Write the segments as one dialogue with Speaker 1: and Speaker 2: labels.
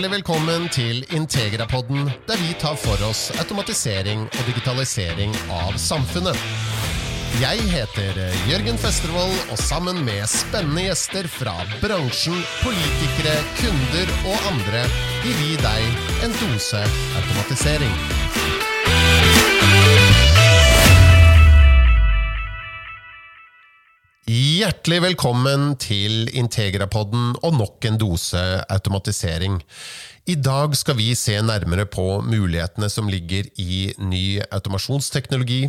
Speaker 1: Hjertelig velkommen til Integrapodden, der vi tar for oss automatisering og digitalisering av samfunnet. Jeg heter Jørgen Festervold, og sammen med spennende gjester fra bransjen, politikere, kunder og andre gir vi deg en dose automatisering. Hjertelig velkommen til Integrapodden og nok en dose automatisering. I dag skal vi se nærmere på mulighetene som ligger i ny automasjonsteknologi.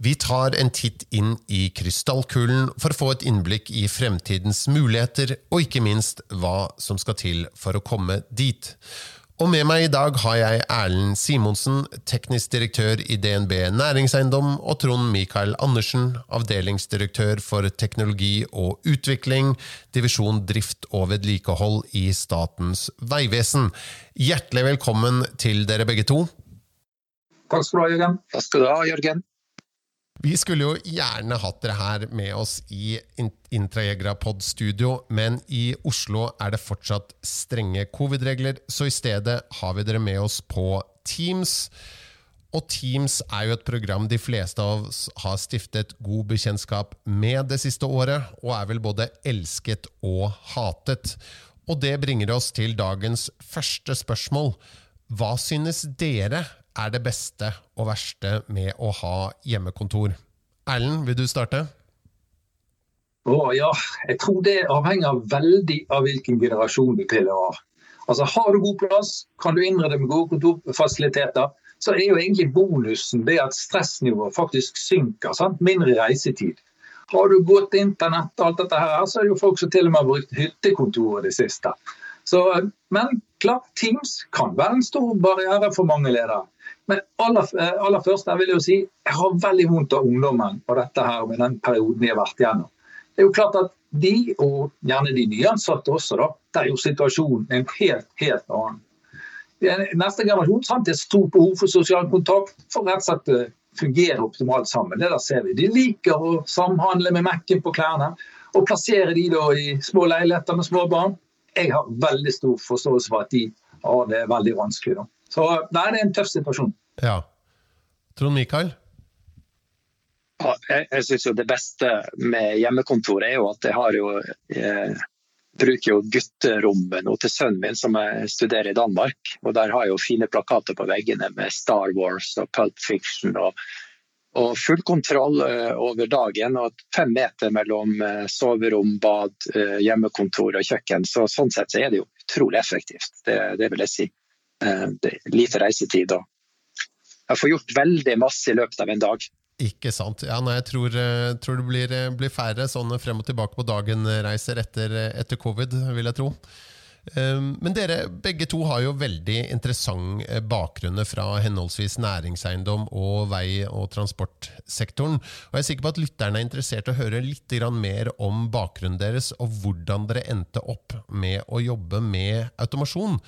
Speaker 1: Vi tar en titt inn i krystallkulen for å få et innblikk i fremtidens muligheter, og ikke minst hva som skal til for å komme dit. Og med meg i dag har jeg Erlend Simonsen, teknisk direktør i DNB Næringseiendom, og Trond Mikael Andersen, avdelingsdirektør for teknologi og utvikling, divisjon drift og vedlikehold i Statens vegvesen. Hjertelig velkommen til dere begge to.
Speaker 2: Takk skal du ha, Jørgen.
Speaker 3: Takk skal du ha, Jørgen.
Speaker 1: Vi skulle jo gjerne hatt dere her med oss i Intraegrapod-studio, men i Oslo er det fortsatt strenge covid-regler, så i stedet har vi dere med oss på Teams. Og Teams er jo et program de fleste av oss har stiftet god bekjentskap med det siste året, og er vel både elsket og hatet. Og det bringer oss til dagens første spørsmål. Hva synes dere er det beste og verste med å ha hjemmekontor? Erlend, vil du starte?
Speaker 2: Å ja, jeg tror det avhenger veldig av hvilken generasjon du tilhører. Altså, Har du god plass, kan du innrede med gode kontorfasiliteter, så er jo egentlig bonusen det at stressnivået faktisk synker. Sant? Mindre reisetid. Har du godt internett, og alt dette her, så er det jo folk som til og med har brukt hyttekontoret det siste. Så, men klart, Teams kan være en stor barriere for mange ledere. Men aller, aller først jeg vil jo si, jeg har veldig vondt av ungdommen og dette her med den perioden de har vært gjennom. Det er jo klart at de, og gjerne de nyansatte også, da, der er jo situasjonen en helt, helt annen. Neste generasjon sant, det er stort behov for sosial kontakt for rett og slett fungere optimalt sammen. Det der ser vi. De liker å samhandle med Mac-en på klærne. Og plassere de da i små leiligheter med små barn. Jeg har veldig stor forståelse for at de har det veldig vanskelig. da. Så nei, det er en tøff situasjon.
Speaker 1: Ja. Trond Mikael?
Speaker 3: Ja, jeg jeg syns det beste med hjemmekontor er jo at jeg har jo eh, bruker jo gutterommet nå til sønnen min, som jeg studerer i Danmark. og Der har jeg jo fine plakater på veggene med Star Wars og Pulp Fiction. og, og full kontroll eh, over dagen og fem meter mellom eh, soverom, bad, hjemmekontor og kjøkken. Så, sånn sett så er det jo utrolig effektivt, det, det vil jeg si. Det lite reisetid. og jeg får gjort veldig masse i løpet av en dag.
Speaker 1: Ikke sant. Ja, nei, jeg tror, eh, tror det blir, eh, blir, færre sånne frem og tilbake på dagen-reiser etter, etter, covid, vil jeg tro. Men dere begge to har jo veldig interessant bakgrunner fra henholdsvis næringseiendom og vei- og transportsektoren. Og Jeg er sikker på at lytterne er interessert i å høre litt mer om bakgrunnen deres, og hvordan dere endte opp med å jobbe med automasjon.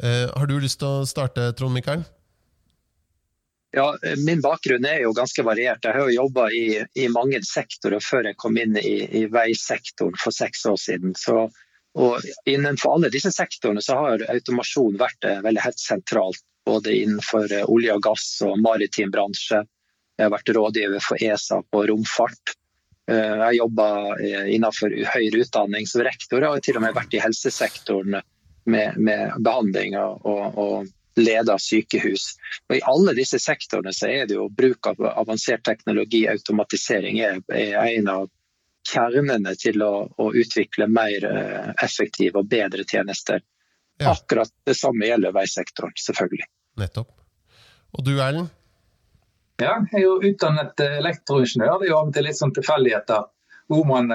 Speaker 1: Har du lyst til å starte, Trond Mikael?
Speaker 3: Ja, Min bakgrunn er jo ganske variert. Jeg har jo jobba i, i, mange sektorer før jeg kom inn i, i veisektoren for seks år siden. Så, og Innenfor alle disse sektorene så har automasjon vært eh, veldig helt sentralt. Både innenfor eh, olje og gass og maritim bransje. Jeg har vært rådgiver for ESA på romfart. Eh, jeg har jobba innenfor høyere utdanning som rektor, og har til og med vært i helsesektoren med, med behandling og, og leder sykehus. Og I alle disse sektorene så er det jo bruk av avansert teknologi, automatisering, er, er en av kjernene til å, å, utvikle mer eh, effektive og bedre tjenester. Ja. Akkurat det samme gjelder veisektoren, selvfølgelig.
Speaker 1: Nettopp. Og du Erlend?
Speaker 2: Ja, jeg er jo utdannet elektroingeniør. Det er jo av og til litt sånn tilfeldigheter hvor man,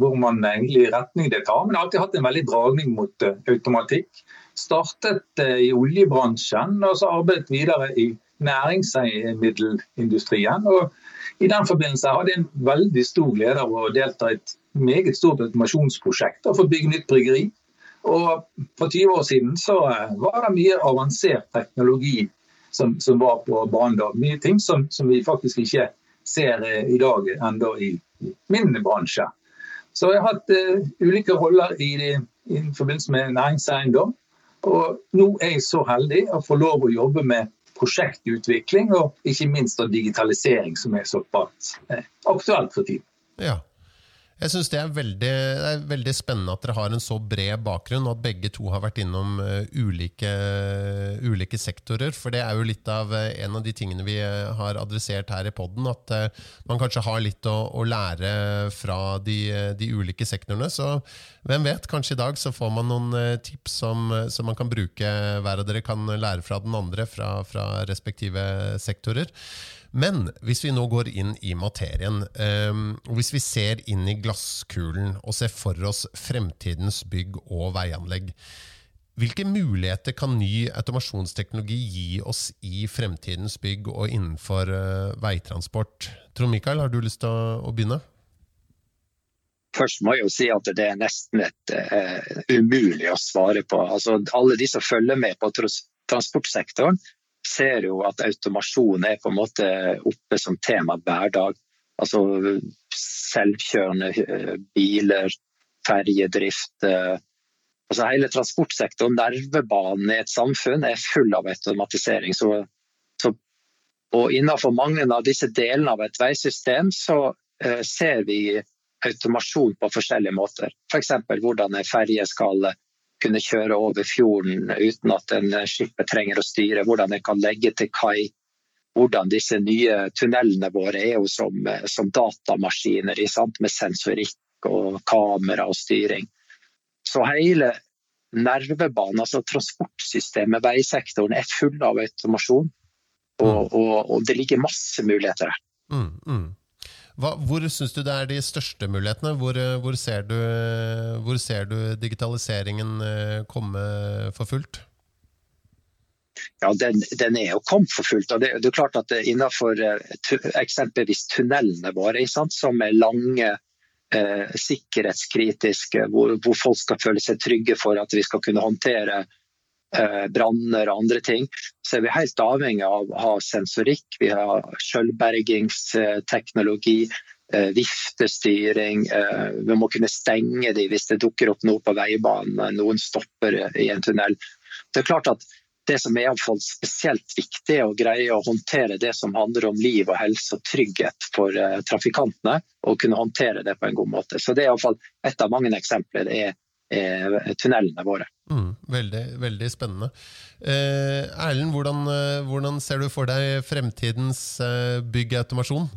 Speaker 2: hvor man egentlig retning det tar. Men jeg har alltid hatt en veldig dragning mot uh, automatikk. Startet uh, i oljebransjen og så arbeidet videre i næringsmiddelindustrien. Og I den forbindelse hadde jeg en veldig stor glede av å delta i et meget stort automasjonsprosjekt og få bygge nytt bryggeri. Og For 20 år siden så uh, var det mye avansert teknologi som, som var på banen. Mye ting som, som vi faktisk ikke ser i dag enda i min bransje. Så jeg har hatt uh, ulike roller i, i, forbindelse med næringseiendom. Og nå er jeg så heldig å få lov å jobbe med prosjektutvikling og ikke minst digitalisering, som er såpass eh, aktuelt for tiden.
Speaker 1: Ja. Jeg syns det, det, er veldig spennende at dere har en så bred bakgrunn, og at begge to har vært innom uh, ulike, uh, ulike, sektorer. For det er jo litt av uh, en av de tingene vi har adressert her i poden, at man kanskje har litt å, å lære fra de, de, ulike sektorene. Så hvem vet, kanskje i dag så får man noen tips som, som, man kan bruke, hver av dere kan lære fra den andre, fra, fra respektive sektorer. Men hvis vi nå går inn i materien, og hvis vi ser inn i glasskulen og ser for oss fremtidens bygg og veianlegg, hvilke muligheter kan ny automasjonsteknologi gi oss i fremtidens bygg og innenfor uh, veitransport? Trond Mikael, har du lyst til å, begynne?
Speaker 3: Først må jeg jo si at det er nesten et uh, umulig å svare på. Altså, alle de som følger med på transportsektoren, ser jo at automasjon er på en måte oppe som tema hver dag. Altså selvkjørende eh, biler, ferjedrift. Eh, altså hele transportsektoren, nervebanen i et samfunn, er full av automatisering. Så, så, og innenfor mange av disse delene av et veisystem så uh, ser vi automasjon på forskjellige måter. F.eks. For hvordan en ferje skal kunne kjøre over fjorden uten at en skipet trenger å styre, hvordan en kan legge til kai. Hvordan disse nye tunnelene våre er jo som, som datamaskiner med sensorikk og kamera og styring. Så hele nervebanen, altså transportsystemet, veisektoren, er full av automasjon. Og, mm. og, og det ligger masse muligheter her. Mm, mm.
Speaker 1: Hva, hvor syns du det er de største mulighetene? Hvor, eh, hvor, ser, du, hvor ser, du, digitaliseringen eh, komme for fullt?
Speaker 3: Ja, den, den, er jo kommet for fullt. og det, det er klart at Innenfor eh, eksempelvis tunnelene våre, som er lange, eh, sikkerhetskritiske, hvor, hvor, folk skal føle seg trygge for at vi skal kunne håndtere branner og andre ting, så er vi helt avhengig av å ha sensorikk. Vi har selvbergingsteknologi, eh, viftestyring. Eh, vi må kunne stenge de hvis det dukker opp noe på veibanen, noen stopper i en tunnel. Det er klart at det som er spesielt viktig, er å greie å håndtere det som handler om liv og helse og trygghet for trafikantene, og kunne håndtere det på en god måte. Så Det er iallfall et av mange eksempler. det er Eh, tunnelene våre.
Speaker 1: Mm, veldig, veldig spennende. Eh, Erlend, hvordan, eh, hvordan, ser du for deg fremtidens eh, byggautomasjon?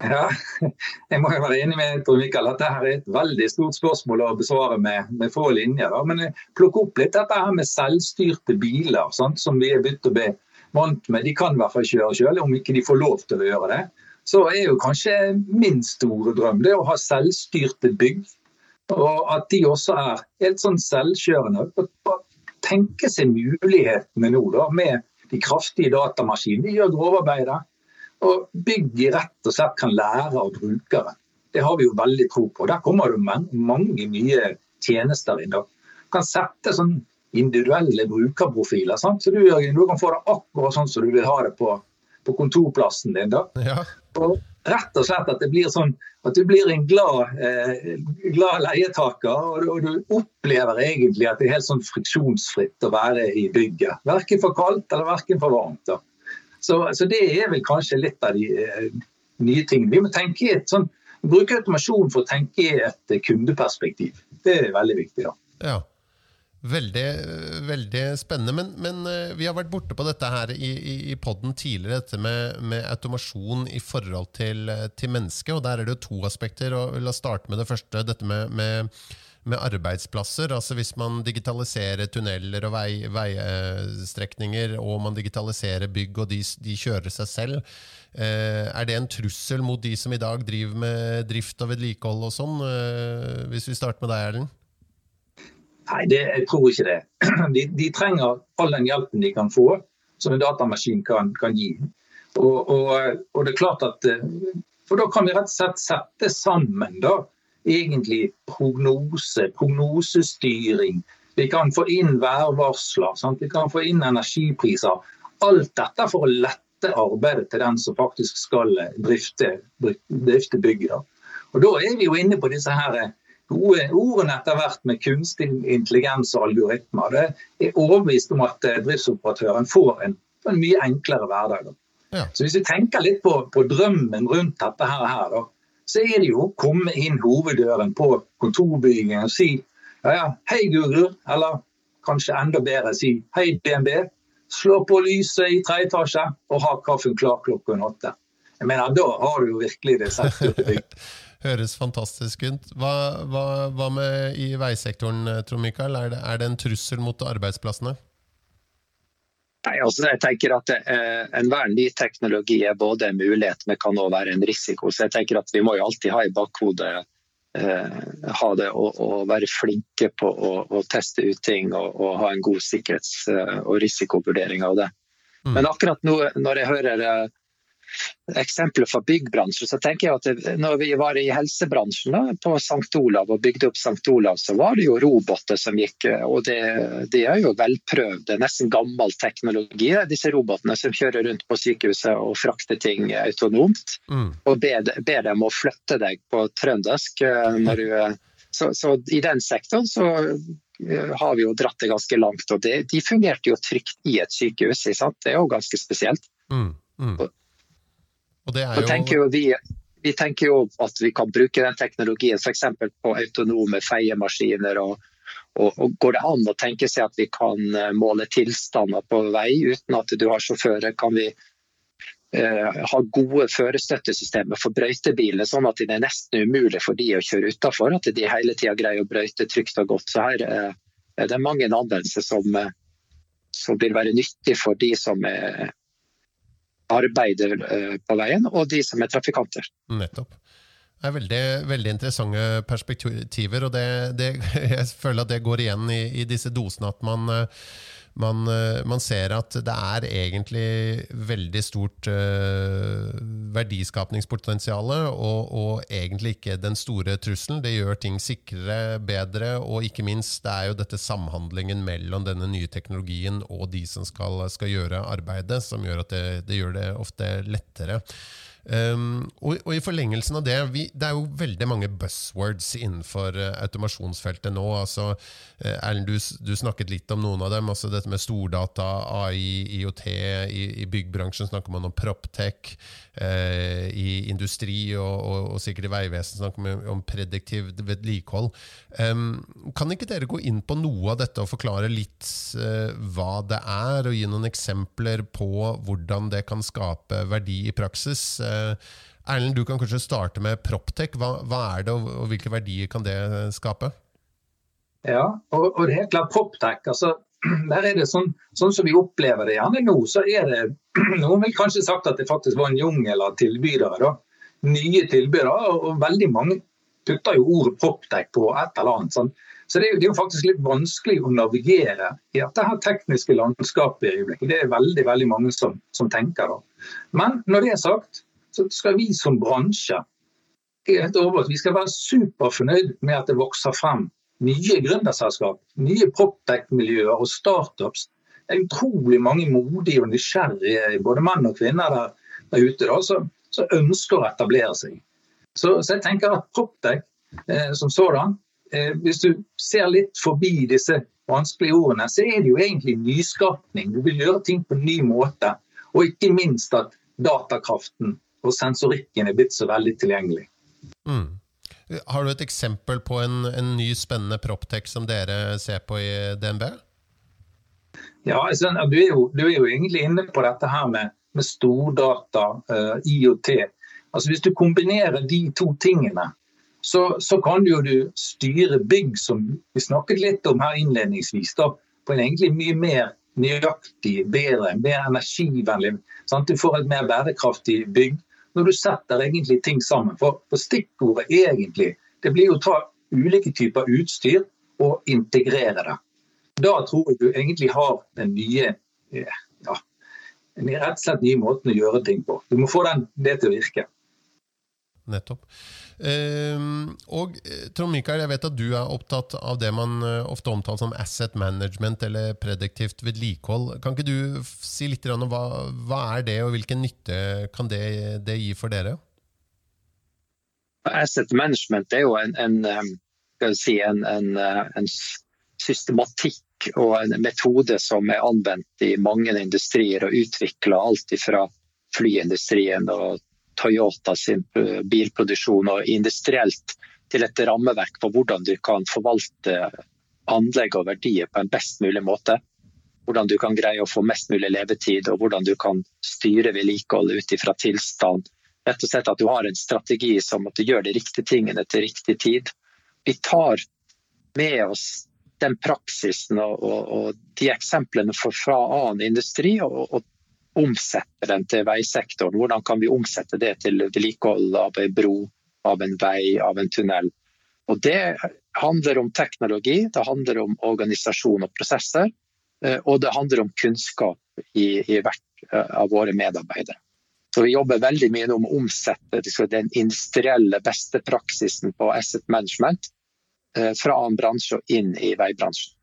Speaker 2: Ja, jeg må jo være enig med Tor Mikael at dette er et veldig stort spørsmål å besvare med, med få linjer. Da. Men plukk opp litt dette her med selvstyrte biler, sant, som vi er begynt å bli vant med. De kan i hvert fall kjøre selv, om ikke de får lov til å gjøre det. Så er jo kanskje min store drøm det å ha selvstyrte bygg og at de også er helt sånn selvkjørende. Tenke seg mulighetene nå da, med de kraftige datamaskinene. De gjør grovarbeidet. Og bygget rett og slett kan lære av brukeren. Det har vi jo veldig tro på. Der kommer det mange nye tjenester inn. Du kan sette sånn individuelle brukerprofiler. Sant? Så du, Jørgen, du, kan få det akkurat sånn som du vil ha det på, på kontorplassen din. da. Ja. Og rett og slett at det blir sånn at du blir en glad, eh, glad leietaker. Og, og, du opplever egentlig at det er helt sånn friksjonsfritt å være i bygget. Verken for kaldt eller verken for varmt. Så, så, det er vel kanskje litt av de eh, nye tingene. Vi må tenke et sånn, bruke automasjon for å tenke i et kundeperspektiv. Det er veldig viktig. da.
Speaker 1: Ja. Veldig, veldig spennende. Men, men, eh, vi har vært borte på dette her i, i, poden tidligere, dette med, med, automasjon i forhold til, til mennesket. og Der er det jo to aspekter. og La oss starte med det første. Dette med, med, med arbeidsplasser. altså Hvis man digitaliserer tunneler og vei, veistrekninger, og man digitaliserer bygg, og de, de kjører seg selv, eh, er det en trussel mot de som i dag driver med drift og vedlikehold og sånn? Eh, hvis vi starter med deg, Erlend?
Speaker 2: Nei, det, jeg tror ikke det. De, de, trenger all den hjelpen de kan få, som en datamaskin kan, kan gi. Og, og, og, det er klart at eh, For da kan vi rett og slett sette sammen da, egentlig prognose, prognosestyring. Vi kan få inn værvarsler, sant? vi kan få inn energipriser. Alt dette for å lette arbeidet til den som faktisk skal drifte, drifte bygget. Og da er vi jo inne på disse her gode ordene etter hvert med kunstig intelligens og algoritmer. Det er overbevist om at eh, driftsoperatøren får en, en mye enklere hverdag. Ja. Så Hvis vi tenker litt på, på drømmen rundt dette her, da, så er det jo å komme inn hoveddøren på kontorbyggingen og si ja, ja, hei Google, eller kanskje enda bedre si hei DNB. Slå på lyset i tredje etasje og ha kaffen klar klokken åtte. Jeg mener, Da har du jo virkelig det sett ut bygd.
Speaker 1: Høres fantastisk ut. Hva, hva, hva, med i veisektoren, Trond Mikael? Er det, er det en trussel mot arbeidsplassene?
Speaker 3: Nei, altså jeg tenker at eh, Enhver ny teknologi er både en mulighet, men kan også være en risiko. Så jeg tenker at Vi må jo alltid ha i bakhodet eh, ha det og, og, være flinke på å, å teste ut ting og, og, ha en god sikkerhets- og risikovurdering av det. Mm. Men akkurat nå når jeg hører eh, eksempler fra byggbransjen, så tenker jeg at det, når vi var i helsebransjen på St. Olav og bygde opp St. Olav, så var det jo roboter som gikk. og Det, det er jo velprøvd, det er nesten gammel teknologi, disse robotene som kjører rundt på sykehuset og frakter ting autonomt. Mm. Og ber, ber, dem å flytte deg på trøndersk. Eh, når du, så, så i den sektoren så eh, har vi jo dratt det ganske langt. og det, De fungerte jo trygt i et sykehus. Det er jo ganske spesielt. Mm, mm. Og jo... tenker vi, vi, tenker jo at vi kan bruke den teknologien f.eks. på autonome feiemaskiner. Og, og, og, Går det an å tenke seg at vi kan eh, måle tilstander på vei uten at du har sjåfører? Kan vi eh, ha gode førerstøttesystemer for brøytebiler, sånn at det er nesten umulig for de å kjøre utafor? At de hele tida greier å brøyte trygt og godt. Så her eh, er det mange anvendelser som, eh, som vil være nyttig for de som er arbeider eh, på veien, og de som er trafikanter.
Speaker 1: Nettopp. Det er veldig, veldig interessante perspektiver, og det, det, jeg føler at det går igjen i, i disse dosene. At man, man, man, ser at det er egentlig veldig stort uh, verdiskapningspotensial, og, og, egentlig ikke den store trusselen. Det gjør ting sikrere, bedre, og ikke minst det er jo dette samhandlingen mellom denne nye teknologien og de som skal, skal gjøre arbeidet, som gjør at det, det gjør det ofte lettere. Um, og, og, i forlengelsen av det vi, Det er jo veldig mange buzzwords innenfor uh, automasjonsfeltet nå. altså uh, Erlend, du, du, snakket litt om noen av dem. altså Dette med stordata, AI, IOT. I, i byggbransjen snakker man om proptech. Uh, I industri og, og, og, sikkert i Vegvesenet snakker man om prediktiv vedlikehold. Um, kan ikke dere gå inn på noe av dette og forklare litt hva det er, og gi noen eksempler på hvordan det kan skape verdi i praksis? Eh, Erlend, du kan kanskje starte med Proptech. Hva, hva, er det, og hvilke verdier kan det skape?
Speaker 2: Ja, og, og det er helt klart Proptech. altså der er det sånn, sånn, som vi opplever det gjerne nå, så er det Noen vil kanskje sagt at det faktisk var en jungel av tilbydere. da, Nye tilbydere. Og, og veldig mange putter jo ordet proptech på et eller annet. Sånn. Så det er, jo, det er, jo, faktisk litt vanskelig å navigere i dette her tekniske landskapet i øyeblikket. Det er veldig veldig mange som, som tenker da. Men når det er sagt, så skal vi som bransje vi skal være superfornøyd med at det vokser frem nye gründerselskap, nye proptech-miljøer og startups. Det er utrolig mange modige og nysgjerrige både menn og kvinner der, der ute da, som, ønsker å etablere seg. Så, så jeg tenker at proptech eh, som sådan, eh, hvis du ser litt forbi disse vanskelige ordene, så er det jo egentlig nyskapning. Du vil gjøre ting på en ny måte. Og ikke minst at datakraften og sensorikken er blitt så veldig tilgjengelig. Mm.
Speaker 1: Har du et eksempel på en, en ny spennende proptech som dere ser på i DNB?
Speaker 2: Ja, altså, du, er jo, du, er jo, egentlig inne på dette her med, med stordata, uh, eh, IOT. Altså, hvis du kombinerer de to tingene, så, så, kan du jo du styre bygg, som vi snakket litt om her innledningsvis, da, på en egentlig mye mer nøyaktig, bedre, mer energivennlig. Sant? Du får et mer bærekraftig bygg når du setter egentlig ting sammen. For, for stikkordet egentlig, det blir å ta ulike typer utstyr og integrere det. Da tror jeg du egentlig har den nye ja, den rett og slett nye måten å gjøre ting på. Du må få den, det til å virke.
Speaker 1: Nettopp. Ehm, og eh, Trond Mikael, jeg vet at du er opptatt av det man eh, ofte omtaler som asset management eller prediktivt vedlikehold. Kan ikke du si litt om hva, hva er det, og hvilken nytte kan det, det, gi for dere?
Speaker 3: Asset management er jo en, en, si, en, en, en, systematikk og en metode som er anvendt i mange industrier og utvikla alt fra flyindustrien og Toyota sin bilproduksjon og industrielt til et rammeverk for hvordan du kan forvalte anlegg og verdier på en best mulig måte. Hvordan du kan greie å få mest mulig levetid, og hvordan du kan styre vedlikeholdet ut ifra tilstand. Rett og slett at du har en strategi som at du gjør de riktige tingene til riktig tid. Vi tar med oss den praksisen og, og, og de eksemplene fra annen industri og, og, omsetter den til veisektoren. Hvordan kan vi omsette det til vedlikehold av en bro, av en vei, av en tunnel. Og Det handler om teknologi, det handler om organisasjon og prosesser. Eh, og det handler om kunnskap i, i hvert eh, av våre medarbeidere. Så Vi jobber veldig mye om å omsette den industrielle beste praksisen på asset management eh, fra en bransje og inn i veibransjen.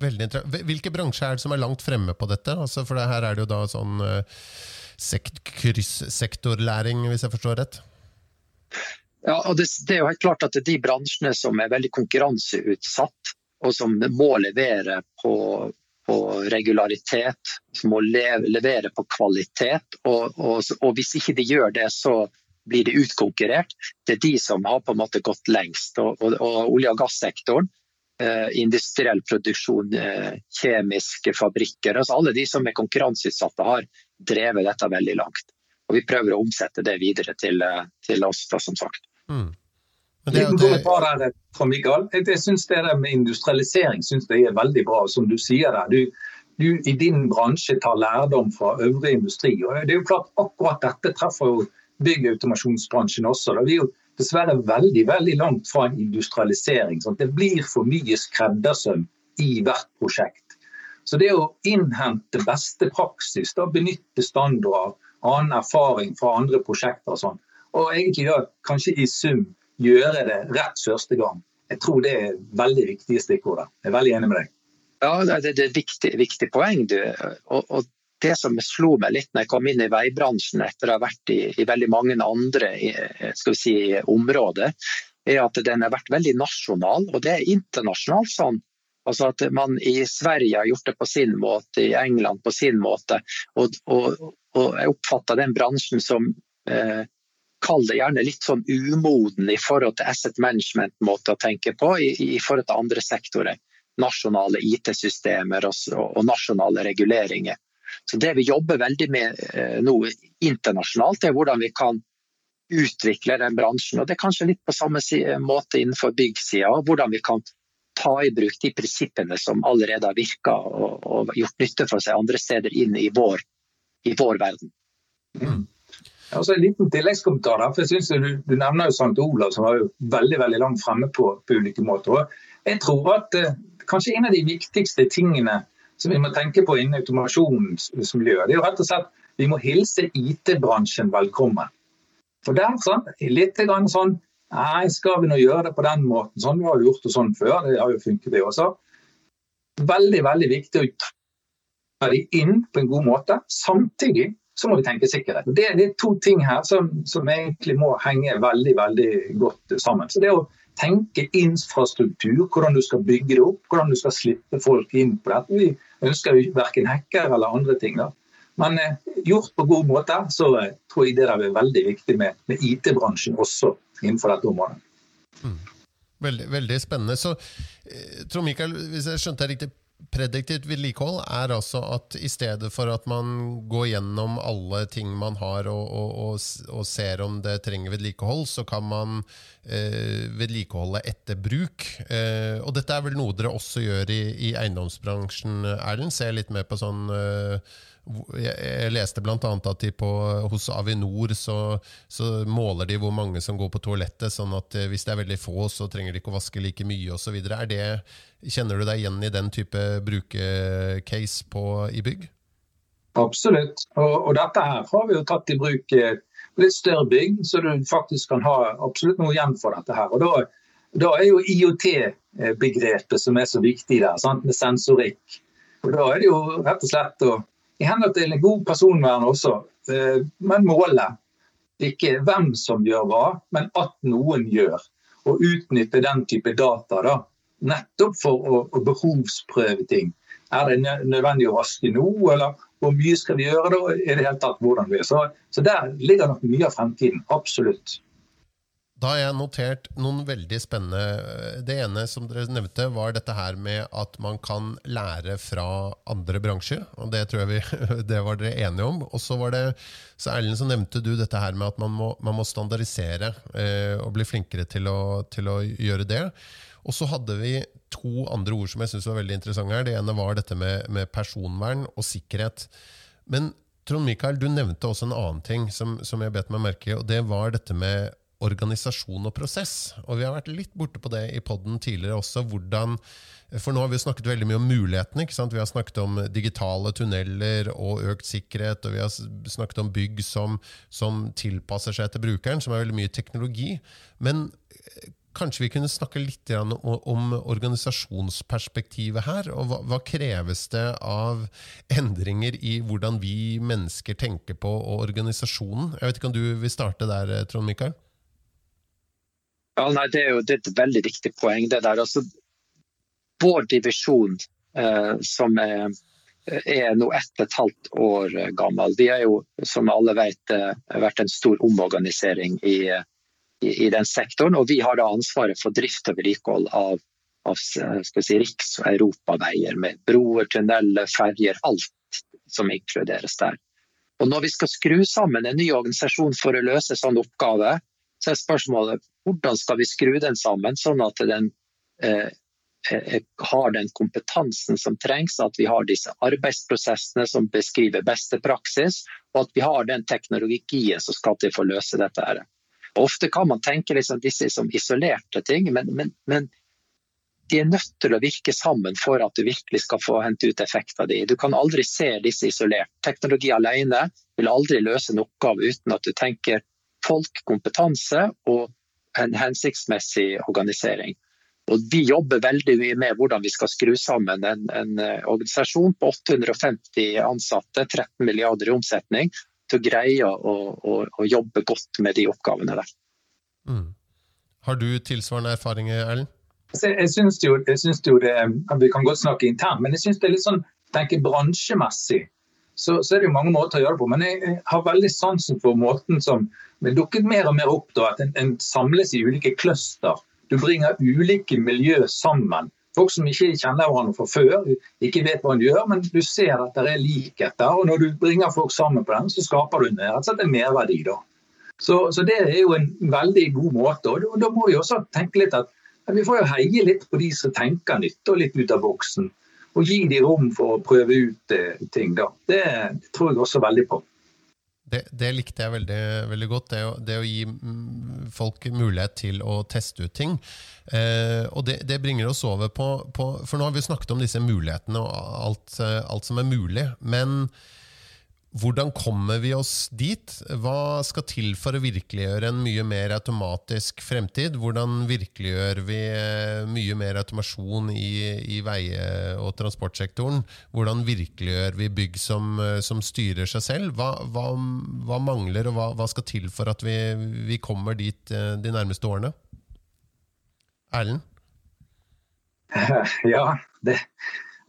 Speaker 1: Hvilke bransjer er det som er langt fremme på dette? Altså for det her er det jo da sånn sekt, kryssektorlæring, hvis jeg forstår rett?
Speaker 3: Ja, og det, det, er jo helt klart at det er de bransjene som er veldig konkurranseutsatt, og som må levere på, på regularitet, som må leve, levere på kvalitet. Og, og, og, hvis ikke de gjør det, så blir de utkonkurrert. Det er de som har på en måte gått lengst. Og, og olje- og gassektoren, eh, industriell produksjon, eh, kjemiske fabrikker, altså alle de som er konkurranseutsatte, har drevet dette veldig langt. Og Vi prøver å omsette det videre til, eh, til oss, da, som sagt. Mm.
Speaker 2: Det, det... Der, fra Mikael. Jeg, syns synes det der med industrialisering synes det er veldig bra. Som du sier der, du, du, i din bransje tar lærdom fra øvrig industri. og det er jo klart Akkurat dette treffer jo byggautomasjonsbransjen også. Da. Vi er jo dessverre veldig veldig langt fra en industrialisering. Sånn. Det blir for mye skreddersøm i hvert prosjekt. Så det å innhente beste praksis, da, benytte standarder, annen erfaring fra andre prosjekter og sånn, og egentlig da kanskje i sum gjøre det rett første gang. Jeg tror det er veldig viktige stikkord. Jeg er veldig enig med deg.
Speaker 3: Ja, Det er et viktig, viktig poeng. Og, og, Det som slo meg litt når jeg kom inn i veibransjen etter å ha vært i, i veldig mange andre si, områder, er at den har vært veldig nasjonal, og det er internasjonalt sånn. Altså at man i Sverige har gjort det på sin måte, i England på sin måte. Og, og, og jeg oppfatter den bransjen som eh, kall det gjerne litt sånn umoden i forhold til asset management-måte å tenke på i, i, forhold til andre sektorer. Nasjonale IT-systemer og, og, nasjonale reguleringer. Så Det vi jobber veldig med eh, nå internasjonalt, er hvordan vi kan utvikle den bransjen. og Det er kanskje litt på samme måte innenfor byggsida. Hvordan vi kan ta i bruk de prinsippene som allerede har virka og, gjort nytte for seg andre steder inn i vår, i vår verden.
Speaker 2: Mm. Altså en liten tilleggskommentar der, for jeg synes du, du nevner jo St. Olav, som var jo veldig veldig langt fremme på, på ulike måter. Og jeg tror at eh, kanskje en av de viktigste tingene som vi må tenke på innen automasjonsmiljøet, det er jo rett og slett vi må hilse IT-bransjen velkommen. For der sånn, litt grann sånn Nei, skal vi nå gjøre det på den måten? Sånn, Vi har gjort det sånn før, det har jo funket det også. Veldig, veldig viktig å ta de inn på en god måte. Samtidig så må vi tenke sikkerhet. Det, det er to ting her som, som, egentlig må henge veldig veldig godt sammen. Så det å tenke infrastruktur, hvordan du skal bygge det opp, hvordan du skal slippe folk inn på dette. Vi ønsker jo verken hacker eller andre ting. da. Men eh, gjort på god måte, så eh, tror jeg det er veldig viktig med, med IT-bransjen også innenfor dette området.
Speaker 1: Mm. Veldig, veldig, spennende. Så eh, Trond Mikael, hvis jeg skjønte deg riktig, Prediktivt vedlikehold er altså at i stedet for at man går gjennom alle ting man har og, og, og, og ser om det trenger vedlikehold, så kan man eh, vedlikeholde etter bruk. Eh, og dette er vel noe dere også gjør i, i eiendomsbransjen, Erlend? Ser litt mer på sånn eh, jeg leste bl.a. at de på, hos Avinor så, så, måler de hvor mange som går på toalettet, sånn at eh, hvis det er veldig få, så trenger de ikke å vaske like mye osv. Kjenner du deg igjen i den type brukercase på, i bygg?
Speaker 2: Absolutt. Og, og, dette her har vi jo tatt i bruk litt større bygg, så du faktisk kan ha absolutt noe igjen for dette her. Og da, da er jo IOT-begrepet som er så viktig der, sant? med sensorikk. Og Da er det jo rett og slett å i henhold til god personvern også. Eh, men målet ikke hvem som gjør hva, men at noen gjør. Og utnytte den type data. da, Nettopp for å, å behovsprøve ting. Er det nødvendig å vaske nå, eller hvor mye skal vi gjøre da? i det hele tatt hvordan vi er. Så, så der ligger nok mye av fremtiden. Absolutt.
Speaker 1: Da har jeg notert noen veldig spennende Det ene som dere nevnte, var dette her med at man kan lære fra andre bransjer. og Det tror jeg vi, det var dere enige om. Og så var det, så Erlend, så nevnte du dette her med at man må, man må standardisere eh, og bli flinkere til å, til å gjøre det. Og så hadde vi to andre ord som jeg synes var veldig interessante her. Det ene var dette med, med personvern og sikkerhet. Men Trond Mikael, du nevnte også en annen ting som, som jeg bet meg merke i, og det var dette med organisasjon og prosess. Og vi har vært litt borte på det i poden tidligere også. hvordan for nå har vi snakket veldig mye om mulighetene. ikke sant? Vi har snakket om digitale tunneler og økt sikkerhet. Og vi har snakket om bygg som, som tilpasser seg til brukeren, som er veldig mye teknologi. Men eh, kanskje vi kunne snakke litt om, organisasjonsperspektivet her? Og hva, hva, kreves det av endringer i hvordan vi mennesker tenker på og organisasjonen? Jeg vet ikke om du vil starte der, Trond Mikael?
Speaker 3: Ja, nei, Det er jo det er et veldig viktig poeng. det der. Altså, vår divisjon, eh, som er, er nå ett og et halvt år gammel, de har jo, som alle vet, eh, vært en stor omorganisering i, i, i, den sektoren. Og vi har da ansvaret for drift og vedlikehold av, av si, riks- og europaveier, med broer, tunneler, ferjer, alt som inkluderes der. Og Når vi skal skru sammen en ny organisasjon for å løse sånn oppgave, så er spørsmålet hvordan skal vi skru den sammen, sånn at den eh, eh, har den kompetansen som trengs, at vi har disse arbeidsprosessene som beskriver beste praksis, og at vi har den teknologien som skal til for å løse dette. her. Ofte kan man tenke liksom disse som isolerte ting, men, men, men, de er nødt til å virke sammen for at du virkelig skal få hente ut effekt av de. Du kan aldri se disse isolert. Teknologi alene vil aldri løse en oppgave uten at du tenker folk, kompetanse og en hensiktsmessig organisering. Og Vi jobber veldig mye med hvordan vi skal skru sammen en, en eh, organisasjon på 850 ansatte, 13 milliarder i omsetning, til å greie å, å, å jobbe godt med de oppgavene der. Mm.
Speaker 1: Har du tilsvarende erfaringer, Erlend?
Speaker 2: Altså, jeg syns jo, jo, det Vi kan godt snakke internt, men jeg syns det er litt sånn tenker bransjemessig så, så, er det jo mange måter å gjøre det på. Men jeg har veldig sansen for måten som det dukket mer og mer opp da, at en, en samles i ulike cluster. Du bringer ulike miljø sammen. Folk som ikke kjenner hverandre fra før, ikke vet hva de gjør, men du ser at det er likheter. Og når du bringer folk sammen på den, så skaper du rett og slett en merverdi. da. Så, så, det er jo en veldig god måte. Og da, da må vi også tenke litt at vi får jo heie litt på de som tenker nytt og litt ut av boksen og gi de rom for å prøve ut eh, ting. da. Det, det tror jeg også veldig på.
Speaker 1: Det, det, likte jeg veldig, veldig godt. Det å, det å, gi mm, folk mulighet til å teste ut ting. Eh, og det, det, bringer oss over på, på, For nå har vi snakket om disse mulighetene og alt, alt som er mulig. Men hvordan kommer vi oss dit? Hva skal til for å virkeliggjøre en mye mer automatisk fremtid? Hvordan virkeliggjør vi eh, mye mer automasjon i, i veie- og transportsektoren? Hvordan virkeliggjør vi bygg som, eh, som styrer seg selv? Hva, hva, hva mangler, og hva, hva, skal til for at vi, vi kommer dit eh, de nærmeste årene? Erlend?
Speaker 2: Ja, det,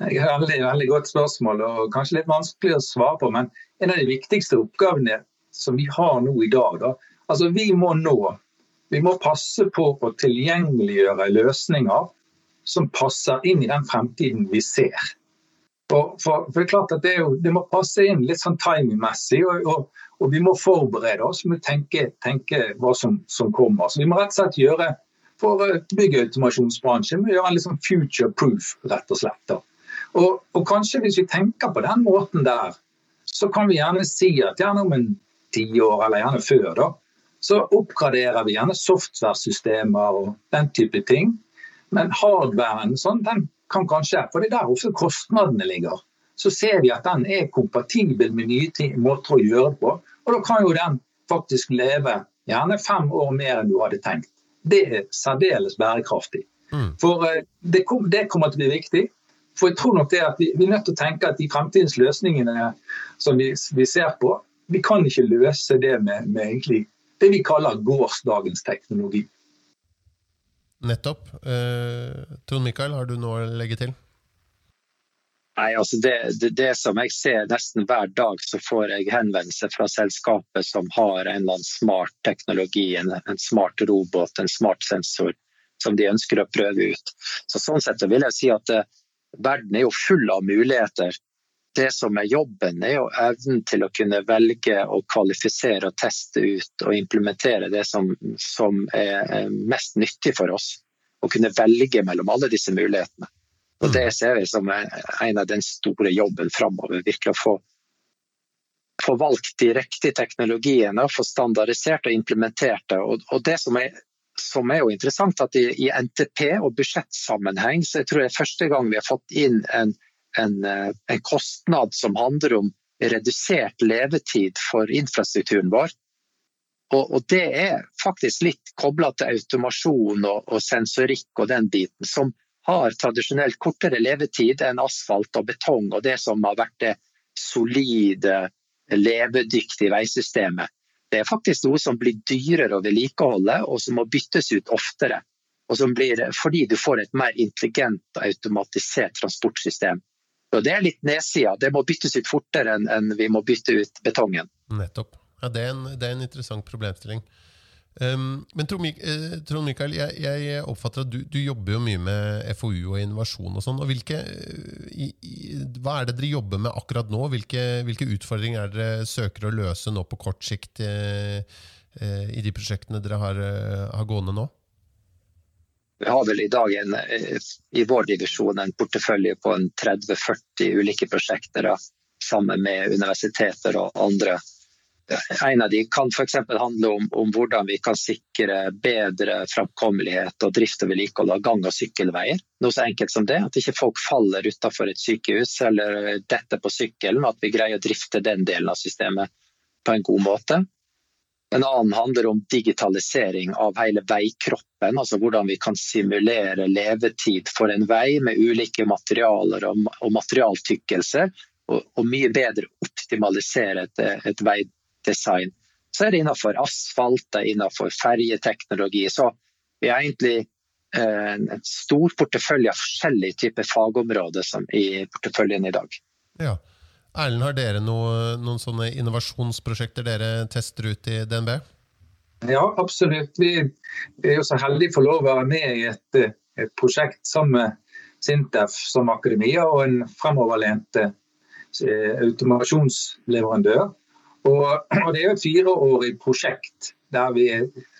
Speaker 2: er et veldig, veldig godt spørsmål og kanskje litt vanskelig å svare på. Men en av de viktigste oppgavene som vi har nå i dag, da, altså vi må nå vi må passe på å tilgjengeliggjøre løsninger som passer inn i den fremtiden vi ser. For, for, for det er klart at det, jo, det, må passe inn litt sånn timingmessig, og, og, og, vi må forberede oss Vi må tenke, tenke hva som, som, kommer. Så Vi må rett og slett gjøre for byggautomasjonsbransjen må gjøre en litt sånn future proof, rett og slett. Og, og, kanskje hvis vi tenker på den måten der, så kan vi gjerne si at gjerne om en tiår, eller gjerne før, da, så oppgraderer vi gjerne software-systemer og den type ting. Men hardwaren sånn, den kan kanskje, for det er der også kostnadene ligger, så ser vi at den er kompatibel med nye måter å gjøre det på. Og da kan jo den faktisk leve gjerne fem år mer enn du hadde tenkt. Det er særdeles bærekraftig. Mm. For det, kom, det kommer til å bli viktig. For jeg tror nok det at vi, vi, er nødt til å tenke at de fremtidens løsningene som vi, vi ser på, vi kan ikke løse det med, med det vi kaller gårsdagens teknologi.
Speaker 1: Nettopp. Eh, Trond Mikael, har du noe å legge til?
Speaker 3: Nei, altså det, det, det, som jeg ser nesten hver dag, så får jeg henvendelse fra selskapet som har en eller annen smart teknologi, en, en smart robot, en smart sensor som de ønsker å prøve ut. Så Sånn sett vil jeg si at uh, verden er jo full av muligheter. Det som er jobben, er jo evnen til å kunne velge å kvalifisere og teste ut og implementere det som, som er mest nyttig for oss. Å kunne velge mellom alle disse mulighetene. Og Det ser vi som en av den store jobben framover. Virkelig å få, få, valgt de riktige teknologiene, få standardisert og implementert det. Og, og det som er, som er, jo interessant, at i, i, NTP og budsjettsammenheng så jeg tror jeg første gang vi har fått inn en, en, en kostnad som handler om redusert levetid for infrastrukturen vår. Og, og det er faktisk litt kobla til automasjon og, og sensorikk og den biten, som har tradisjonelt kortere levetid enn asfalt og betong og det som har vært det solide, levedyktige veisystemet. Det er faktisk noe som blir dyrere å vedlikeholde og som må byttes ut oftere. Og som blir, fordi du får et mer intelligent og automatisert transportsystem. Og Det er litt nedsida. Det må byttes ut fortere enn vi må bytte ut betongen.
Speaker 1: Nettopp. Ja, det, er en, det er en interessant problemstilling. Um, men Trond Mikael, jeg, jeg, oppfatter at du, du, jobber jo mye med FoU og innovasjon. og sånn, og hvilke, i, Hva er det dere jobber med akkurat nå? Hvilke, hvilke utfordringer er dere søker å løse nå på kort sikt eh, eh, i de prosjektene dere har, eh, har, gående nå?
Speaker 3: Vi har vel i dag en, eh, i vår divisjon en portefølje på 30-40 ulike prosjekter sammen med universiteter og andre en av de kan f.eks. handle om, om, hvordan vi kan sikre bedre framkommelighet og drift og vedlikehold av gang- og sykkelveier. Noe så enkelt som det, At ikke folk faller utenfor et sykehus eller detter på sykkelen. At vi greier å drifte den delen av systemet på en god måte. En annen handler om digitalisering av hele veikroppen. altså Hvordan vi kan simulere levetid for en vei med ulike materialer og, og materialtykkelser. Og, og, mye bedre optimalisere et, et vei, design. Så er det innenfor asfalt, det er innenfor ferjeteknologi. Så vi har egentlig eh, en stor portefølje av forskjellige typer fagområder som i porteføljen i dag.
Speaker 1: Ja. Erlend, har dere noe, noen sånne innovasjonsprosjekter dere tester ut i DNB?
Speaker 2: Ja, absolutt. Vi er jo så heldige for lov å være med i et, et prosjekt sammen med Sintef som akademia og en fremoverlent eh, automasjonsleverandør og, og Det er jo et fireårig prosjekt. der vi,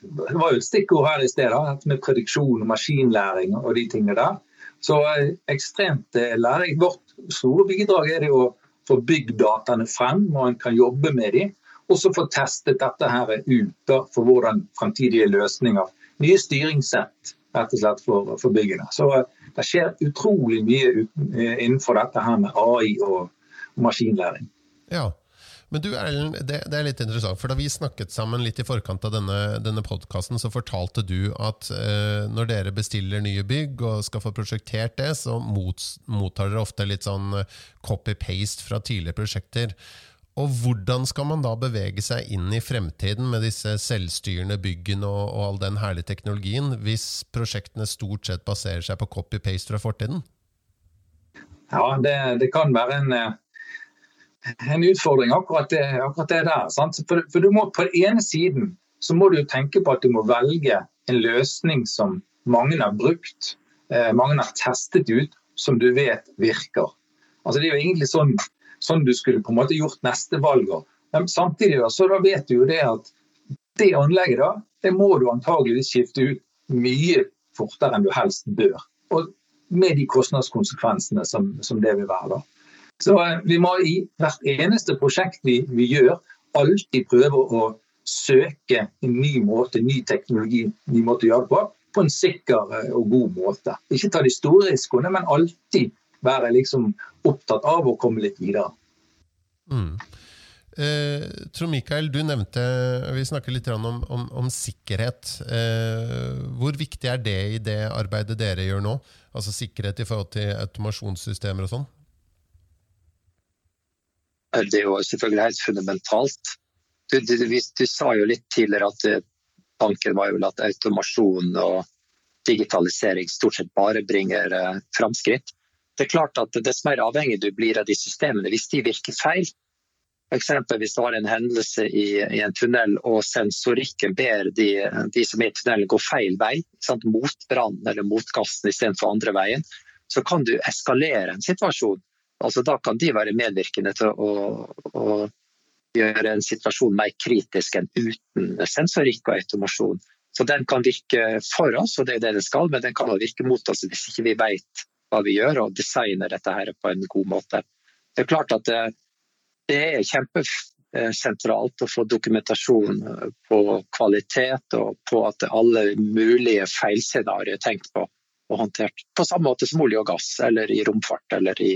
Speaker 2: Det var jo et stikkord her i sted, med prediksjon og maskinlæring og de tingene der. Så eh, ekstremt lærerikt. læring. Vårt store bidrag er det å få bygd dataene frem, og en kan jobbe med dem. Og så få testet dette her ut da, for hvordan fremtidige løsninger, nye styringssett rett og slett for, for byggene. Så eh, det skjer utrolig mye innenfor dette her med AI og maskinlæring.
Speaker 1: Ja, men du Erlend, det, det, er litt interessant, for da vi snakket sammen litt i forkant av denne, denne podkasten, så fortalte du at eh, når dere bestiller nye bygg og skal få prosjektert det, så mot, mottar dere ofte litt sånn eh, copy-paste fra tidligere prosjekter. Og hvordan skal man da bevege seg inn i fremtiden med disse selvstyrende byggene og, og all den herlige teknologien, hvis prosjektene stort sett baserer seg på copy-paste fra fortiden?
Speaker 2: Ja, det, det kan være en eh, en utfordring, akkurat det, akkurat det der. For, for, du må, På den ene siden så må du tenke på at du må velge en løsning som mange har brukt, eh, mange har testet ut, som du vet virker. Altså Det er jo egentlig sånn, sånn du skulle på en måte gjort neste valg. Men samtidig da, så da vet du jo det at det anlegget da, det må du antageligvis skifte ut mye fortere enn du helst bør. Og med de kostnadskonsekvensene som, som det vil være. da. Så eh, vi må i hvert eneste prosjekt vi, vi gjør, alltid prøve å søke en ny måte, ny teknologi, ny måte å gjøre det på, på en sikker eh, og god måte. Ikke ta de store risikoene, men alltid være liksom opptatt av å komme litt videre.
Speaker 1: Mm. Eh, Trond Mikael, du nevnte Vi snakket litt om, om, om sikkerhet. Eh, hvor viktig er det i det arbeidet dere gjør nå? Altså sikkerhet i forhold til automasjonssystemer og sånn?
Speaker 3: Det er jo selvfølgelig helt fundamentalt. Du, du, du, du sa jo litt tidligere at tanken var jo at automasjon og digitalisering stort sett bare bringer framskritt. Det er klart at Dess mer avhengig du blir av de systemene, hvis de virker feil, Eksempel hvis du har en hendelse i, i, en tunnel og sensorikken ber de, de som er i tunnelen gå feil vei, sant? mot brannen eller mot gassen istedenfor andre veien, så kan du eskalere en situasjon. Altså, da kan de være medvirkende til å, å gjøre en situasjon mer kritisk enn uten sensorikk og automasjon. Så Den kan virke for oss, og det er det den skal, men den kan også virke mot oss hvis ikke vi vet hva vi gjør og designer dette her på en god måte. Det er klart at det, det er kjempesentralt å få dokumentasjon på kvalitet og på at alle mulige feilscenarioer er tenkt på og håndtert. På samme måte som olje og gass, eller i romfart, eller i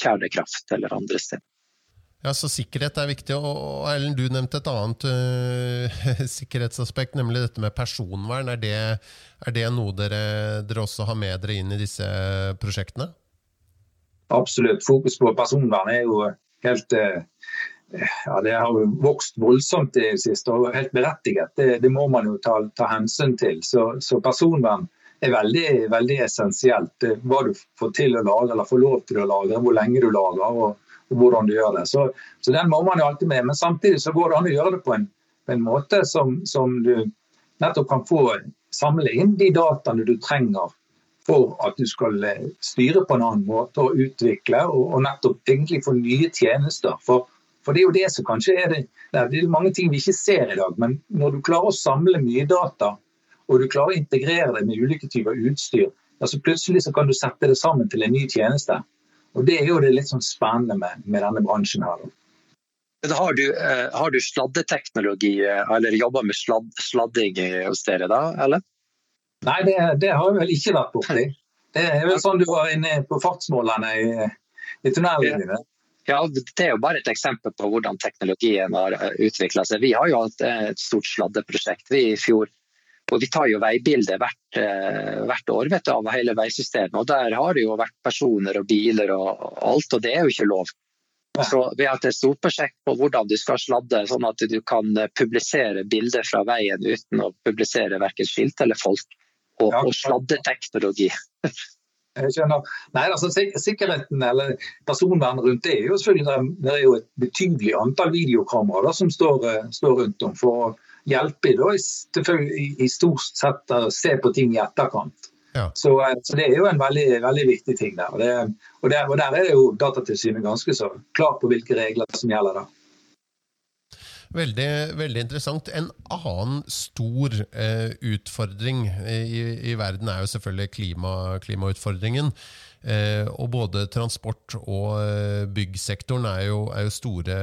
Speaker 3: kjernekraft eller andre steder.
Speaker 1: Ja, så Sikkerhet er viktig. og Ellen, Du nevnte et annet uh, sikkerhetsaspekt, nemlig dette med personvern. Er det, er det noe dere, dere, også har med dere inn i disse prosjektene?
Speaker 2: Absolutt. Fokus på personvern er jo helt uh, ja, Det har jo vokst voldsomt i det siste, og helt berettiget. Det, det må man jo ta, ta hensyn til. Så, så personvern er veldig, veldig essensielt. Hva du får til å lage eller får lov til å lage, hvor lenge du lager og, og hvordan du gjør det. Så, så, den må man jo alltid med. Men samtidig så går det an å gjøre det på en, på en måte som, som, du nettopp kan få samle inn de dataene du trenger for at du skal eh, styre på en annen måte og utvikle og, og nettopp egentlig få nye tjenester. For, for, det er jo det som kanskje er det, det er mange ting vi ikke ser i dag. Men når du klarer å samle mye data og du klarer å integrere det med ulike typer utstyr, altså så plutselig så kan du sette det sammen til en ny tjeneste. Og Det er jo det litt sånn spennende med, med denne bransjen. her.
Speaker 3: Har du, eh, har du sladdeteknologi, eh, eller jobber med sladd, sladding hos dere da, eller?
Speaker 2: Nei, det, det har jeg vel ikke vært borti. Det er vel sånn du var inne på fartsmålene i, i tunnelene.
Speaker 3: Ja, Det er jo bare et eksempel på hvordan teknologien har eh, utvikla seg. Vi har jo hatt et stort sladdeprosjekt vi i fjor og Vi tar jo veibildet hvert, eh, hvert år vet du, av hele veisystemet. og Der har det jo vært personer og biler og alt, og det er jo ikke lov. Så Vi har hatt et stort prosjekt på hvordan du skal sladde, sånn at du kan eh, publisere bilder fra veien uten å publisere verken skilt eller folk. Og, og sladdeteknologi.
Speaker 2: Jeg skjønner. Nei, altså Sikkerheten eller personvernet rundt det er jo selvfølgelig det er jo et betydelig antall videokameraer som står, eh, står rundt om. for hjelpe da, i, i stort sett å se på ting i etterkant. Ja. Så, eh, så, det er jo en veldig, veldig viktig ting der. Og, det, og, der. og, der. er det jo Datatilsynet ganske så klar på hvilke regler som gjelder da.
Speaker 1: Veldig, veldig interessant. En annen stor eh, utfordring i, i, verden er jo selvfølgelig klima, klimautfordringen. Eh, og både transport og eh, byggsektoren er jo, er jo, store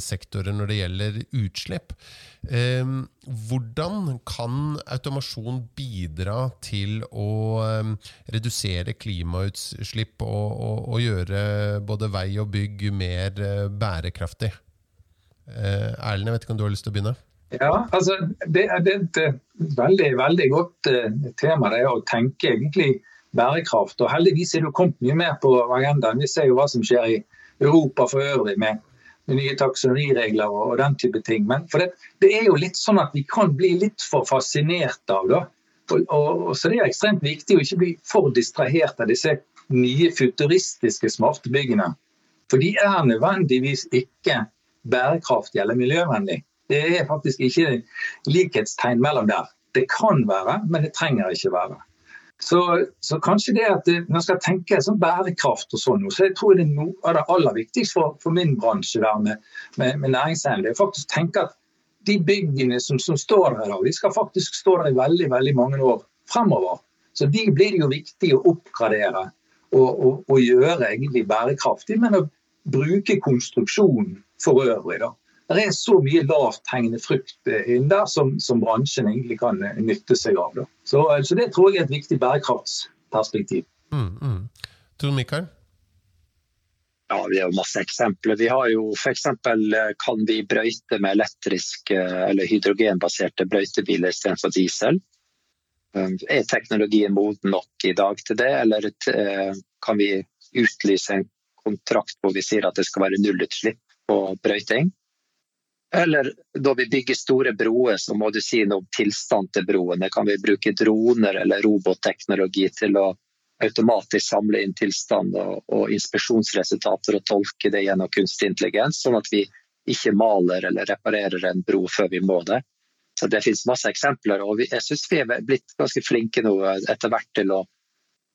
Speaker 1: sektorer når det gjelder utslipp. Eh, hvordan kan automasjon bidra til å redusere klimautslipp og, og, og gjøre både vei og bygg mer bærekraftig? Erlend, jeg vet ikke om du har lyst til å begynne?
Speaker 2: Ja, altså Det, det er et veldig, veldig godt tema det å tenke egentlig bærekraft. Og Heldigvis er det kommet mye mer på agendaen. Vi ser jo hva som skjer i Europa for øvrig med, med nye taksonomiregler og, og, den type ting. Men det, det, er jo litt sånn at vi kan bli litt for fascinert av det. Og, og, så det er ekstremt viktig å ikke bli for distrahert av disse nye futuristiske smarte byggene. For de er nødvendigvis ikke bærekraftige eller miljøvennlig. Det er faktisk ikke likhetstegn mellom der. Det kan være, men det trenger ikke være. Så, så, kanskje det at man skal tenke sånn bærekraft og sånn, så jeg tror det er noe av det aller viktigste for, for min bransje der med, med, med næringseiendom. faktisk tenke at de byggene som, som, står der i dag, de skal faktisk stå der i veldig, veldig mange år fremover. Så de blir det jo viktig å oppgradere og, og, og gjøre egentlig bærekraftig, men å bruke konstruksjonen for øvrig. da det er så mye lavthengende frukt eh, inn der som, som, bransjen egentlig kan eh, nytte seg av. Så, eh, så, det tror jeg er et viktig bærekraftsperspektiv. Mm, mm.
Speaker 1: Tor Mikael?
Speaker 3: Ja, Vi har masse eksempler. Vi har jo F.eks. kan vi brøyte med elektriske eller hydrogenbaserte brøytebiler istedenfor diesel. Er teknologien moden nok i dag til det, eller kan vi utlyse en kontrakt hvor vi sier at det skal være nullutslipp på brøyting? Eller da vi bygger store broer, så må du si noe om tilstand til broene. Kan vi bruke droner eller robotteknologi til å automatisk samle inn tilstand og, og inspeksjonsresultater og tolke det gjennom kunstig intelligens, sånn at vi ikke maler eller reparerer en bro før vi må det. Så Det finnes masse eksempler, og jeg syns vi er blitt ganske flinke nå etter hvert til å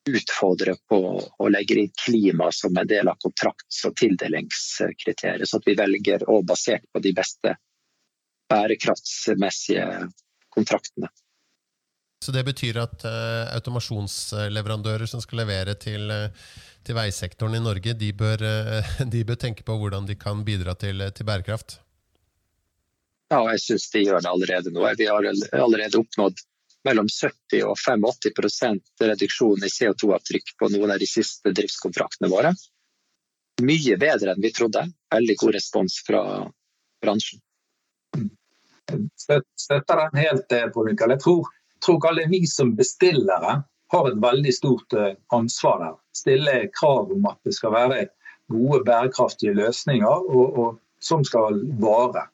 Speaker 3: utfordre på å legge inn klima som en del av kontrakts- og tildelingskriteriet, så at vi velger å basert på de beste bærekraftsmessige kontraktene.
Speaker 1: Så det betyr at uh, automasjonsleverandører som skal levere til, uh, til veisektoren i Norge, de bør, uh, de bør, tenke på hvordan de kan bidra til, til bærekraft?
Speaker 3: Ja, jeg syns de gjør det allerede nå. Vi har allerede oppnådd mellom 70 og 85% reduksjon i CO2-avtrykk på noen av de siste driftskontraktene våre. Mye bedre enn vi trodde. Veldig god respons fra bransjen.
Speaker 2: Støtter den helt, eh, Mikael. Jeg tror, tror alle vi som bestillere har et veldig stort eh, ansvar der. Stille krav om at det skal være gode, bærekraftige løsninger og, og som skal vare.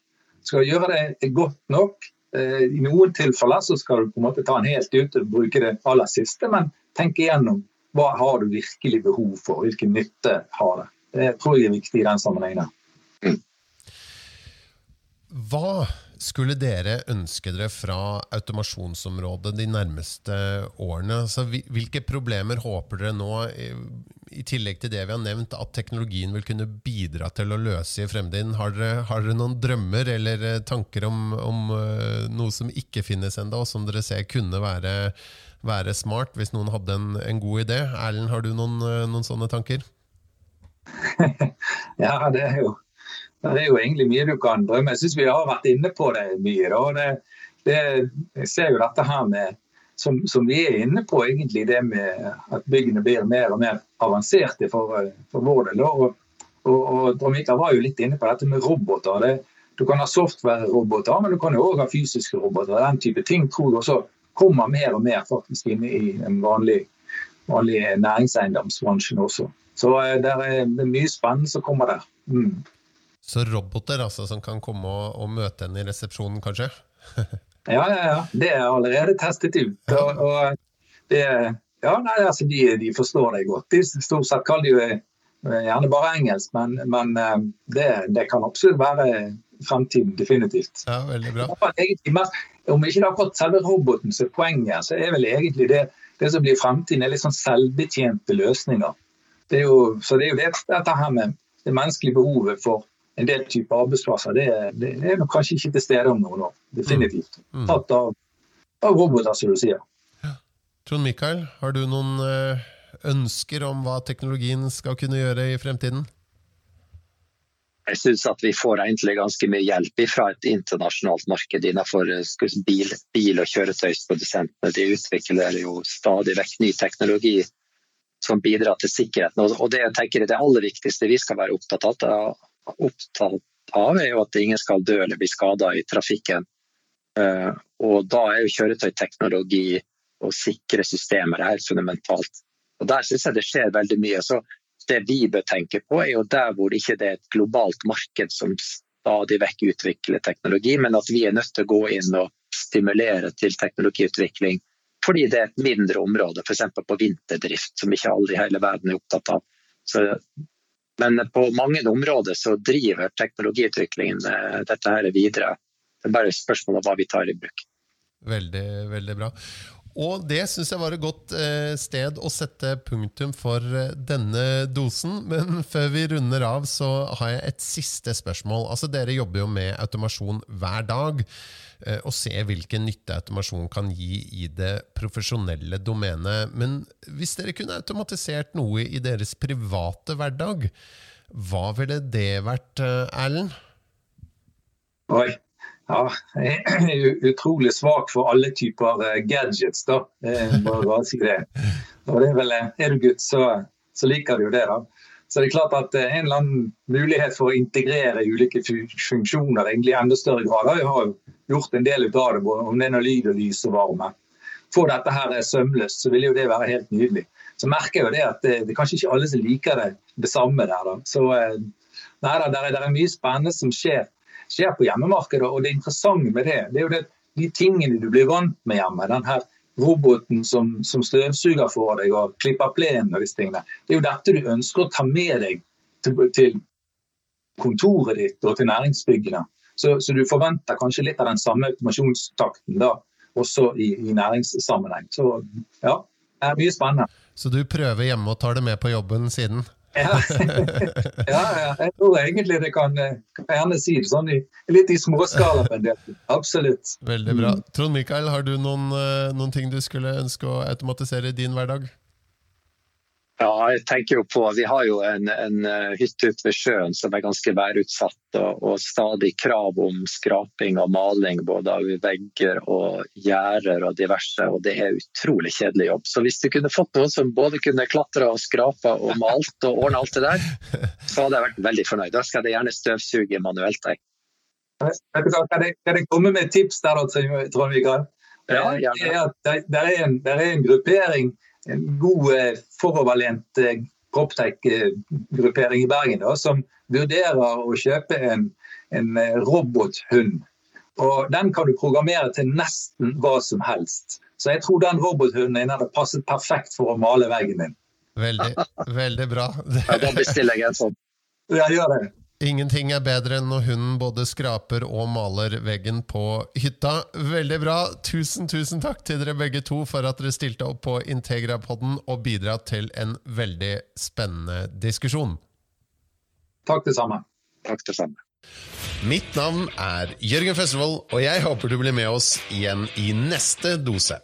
Speaker 2: Skal gjøre det godt nok, I noen tilfeller så skal du på en måte ta den helt ut og bruke det aller siste, men tenk igjennom hva har du virkelig behov for, hvilken nytte har det. Det tror jeg er viktig i den sammenhengen. Mm.
Speaker 1: Hva skulle dere ønske dere fra automasjonsområdet de nærmeste årene? Altså, hvilke problemer håper dere nå, i tillegg til det vi har nevnt, at teknologien vil kunne bidra til å løse i fremtiden? Har dere, har dere noen drømmer eller eh, tanker om, om uh, noe som ikke finnes ennå, som dere ser kunne være, være smart, hvis noen hadde en, en god idé? Erlend, har du noen, uh, noen sånne tanker?
Speaker 2: ja, det er jo det er jo egentlig mye du kan drømme. Jeg syns vi har vært inne på det mye. Det, det, jeg ser jo dette her med som, som, vi er inne på, egentlig det med at byggene blir mer og mer avanserte for, for vår del. Og, og, og Mikael var jo litt inne på dette med roboter. Det, du kan ha software-roboter, men du kan jo òg ha fysiske roboter. Den type ting tror jeg også kommer mer og mer faktisk inn i en vanlig, vanlig næringseiendomsbransjen også. Så eh, det er, mye spennende som kommer der. Mm.
Speaker 1: Så roboter altså, som kan komme og, og møte henne i resepsjonen, kanskje?
Speaker 2: ja, ja, ja. Det er allerede testet ut. Og, og det, ja, nei, altså, de, de, forstår deg godt. De stort sett kaller de jo eh, gjerne bare engelsk, men, men eh, det, det, kan absolutt være fremtiden, definitivt.
Speaker 1: Ja, veldig bra.
Speaker 2: om ikke det er akkurat selve roboten som er poenget, så er vel egentlig det, det som blir fremtiden, er litt sånn selvbetjente løsninger. Det er jo, så det er jo det, dette her med det menneskelige behovet for en del typer arbeidsplasser, det, det, er nok kanskje ikke til stede om noen år. Definitivt. Mm. Mm. Tatt av, av, roboter, som du sier.
Speaker 1: Ja. Trond Mikael, har du noen eh, ønsker om hva teknologien skal kunne gjøre i fremtiden?
Speaker 3: Jeg syns at vi får egentlig ganske mye hjelp fra et internasjonalt marked innenfor eh, bil, bil og kjøretøysprodusentene. De utvikler jo stadig vekk ny teknologi som bidrar til sikkerheten. Og det jeg tenker er det aller viktigste vi skal være opptatt av, opptatt av, er jo at ingen skal dø eller bli skada i trafikken. Eh, og da er jo kjøretøyteknologi og sikre systemer helt fundamentalt. Og Der syns jeg det skjer veldig mye. Så det vi bør tenke på, er jo der hvor det ikke er et globalt marked som stadig vekk utvikler teknologi, men at vi er nødt til å gå inn og stimulere til teknologiutvikling fordi det er et mindre område, f.eks. på vinterdrift, som ikke alle i hele verden er opptatt av. Så men på mange områder så driver teknologiutviklingen eh, dette her videre. Det er bare et spørsmål om hva vi tar i bruk.
Speaker 1: Veldig, veldig bra. Og det syns jeg var et godt eh, sted å sette punktum for eh, denne dosen. Men før vi runder av, så har jeg et siste spørsmål. Altså, Dere jobber jo med automasjon hver dag. Eh, og se hvilken nytte automasjon kan gi i det profesjonelle domenet. Men hvis dere kunne automatisert noe i deres private hverdag, hva ville det vært, Erlend?
Speaker 2: Oi. Ja, jeg er utrolig svak for alle typer eh, gadgets, da. Bare, bare si det. Og det er, vel, er du gutt, så, så liker du jo det, da. Så det er klart at en eller annen mulighet for å integrere ulike funksjoner egentlig i enda større grad. Vi har jo gjort en del ut av det, om det er noe lyd og lys og varme. Får dette her sømløst, så vil jo det være helt nydelig. Så merker jeg jo det at det, det er kanskje ikke alle som liker det, det samme der. da. Så eh, nei da, det er mye spennende som skjer. Skjer på hjemmemarkedet. Og det interessante med det, det er jo det, de tingene du blir vant med hjemme. den her roboten som, som støvsuger for deg og klipper plenen og disse tingene. Det er jo dette du ønsker å ta med deg til, til kontoret ditt og til næringsbyggene. Så, så, du forventer kanskje litt av den samme automasjonstakten da, også i, i næringssammenheng. Så ja, det er mye spennende.
Speaker 1: Så du prøver hjemme og tar det med på jobben siden?
Speaker 2: Ja. ja, ja, jeg tror egentlig det kan, gjerne si det sånn i, litt i småskala på en del. Absolutt.
Speaker 1: Veldig bra. Mm. Trond Mikael, har du noen, eh, noen ting du skulle ønske å automatisere i din hverdag?
Speaker 3: Ja, jeg tenker jo på, Vi har jo en, en eh, hytte ute ved sjøen som er ganske værutsatt. Og, og, stadig krav om skraping og maling både av vegger og gjerder og diverse. og Det er utrolig kjedelig jobb. Så hvis du kunne fått noen som både kunne klatre og skrape og malt og ordne alt det der, så hadde jeg vært veldig fornøyd. Da skal jeg gjerne støvsuge manuelt. Jeg.
Speaker 2: Kan jeg, kan jeg komme med et tips der, Trond Mikael? Ja, gjerne. Det, det, er en, det er en gruppering god eh, foroverlent eh, proptech-gruppering i Bergen da, som vurderer å kjøpe en, en, eh, robothund. Og Den kan du programmere til nesten hva som helst. Så jeg tror den robothunden hadde passet perfekt for å male veggen din.
Speaker 1: Veldig, veldig bra.
Speaker 3: ja, da bestiller jeg en sånn.
Speaker 2: Ja, gjør det.
Speaker 1: Ingenting er bedre enn når hunden både skraper og maler veggen på hytta. Veldig bra. Tusen, tusen takk til dere begge to for at dere stilte opp på Integra-podden og bidra til en veldig spennende diskusjon.
Speaker 2: Takk det samme.
Speaker 3: Takk det samme.
Speaker 1: Mitt navn er Jørgen Festival, og jeg håper du blir med oss igjen i neste dose.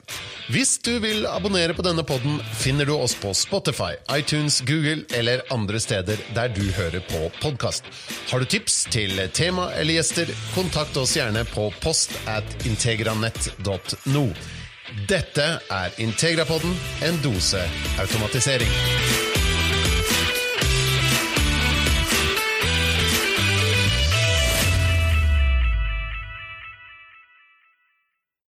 Speaker 1: Hvis du vil abonnere på denne podden, finner du oss på Spotify, iTunes, Google eller andre steder der du hører på podkast. Har du tips til tema eller gjester, kontakt oss gjerne på post at integranett.no. Dette er Integrapodden, en dose automatisering.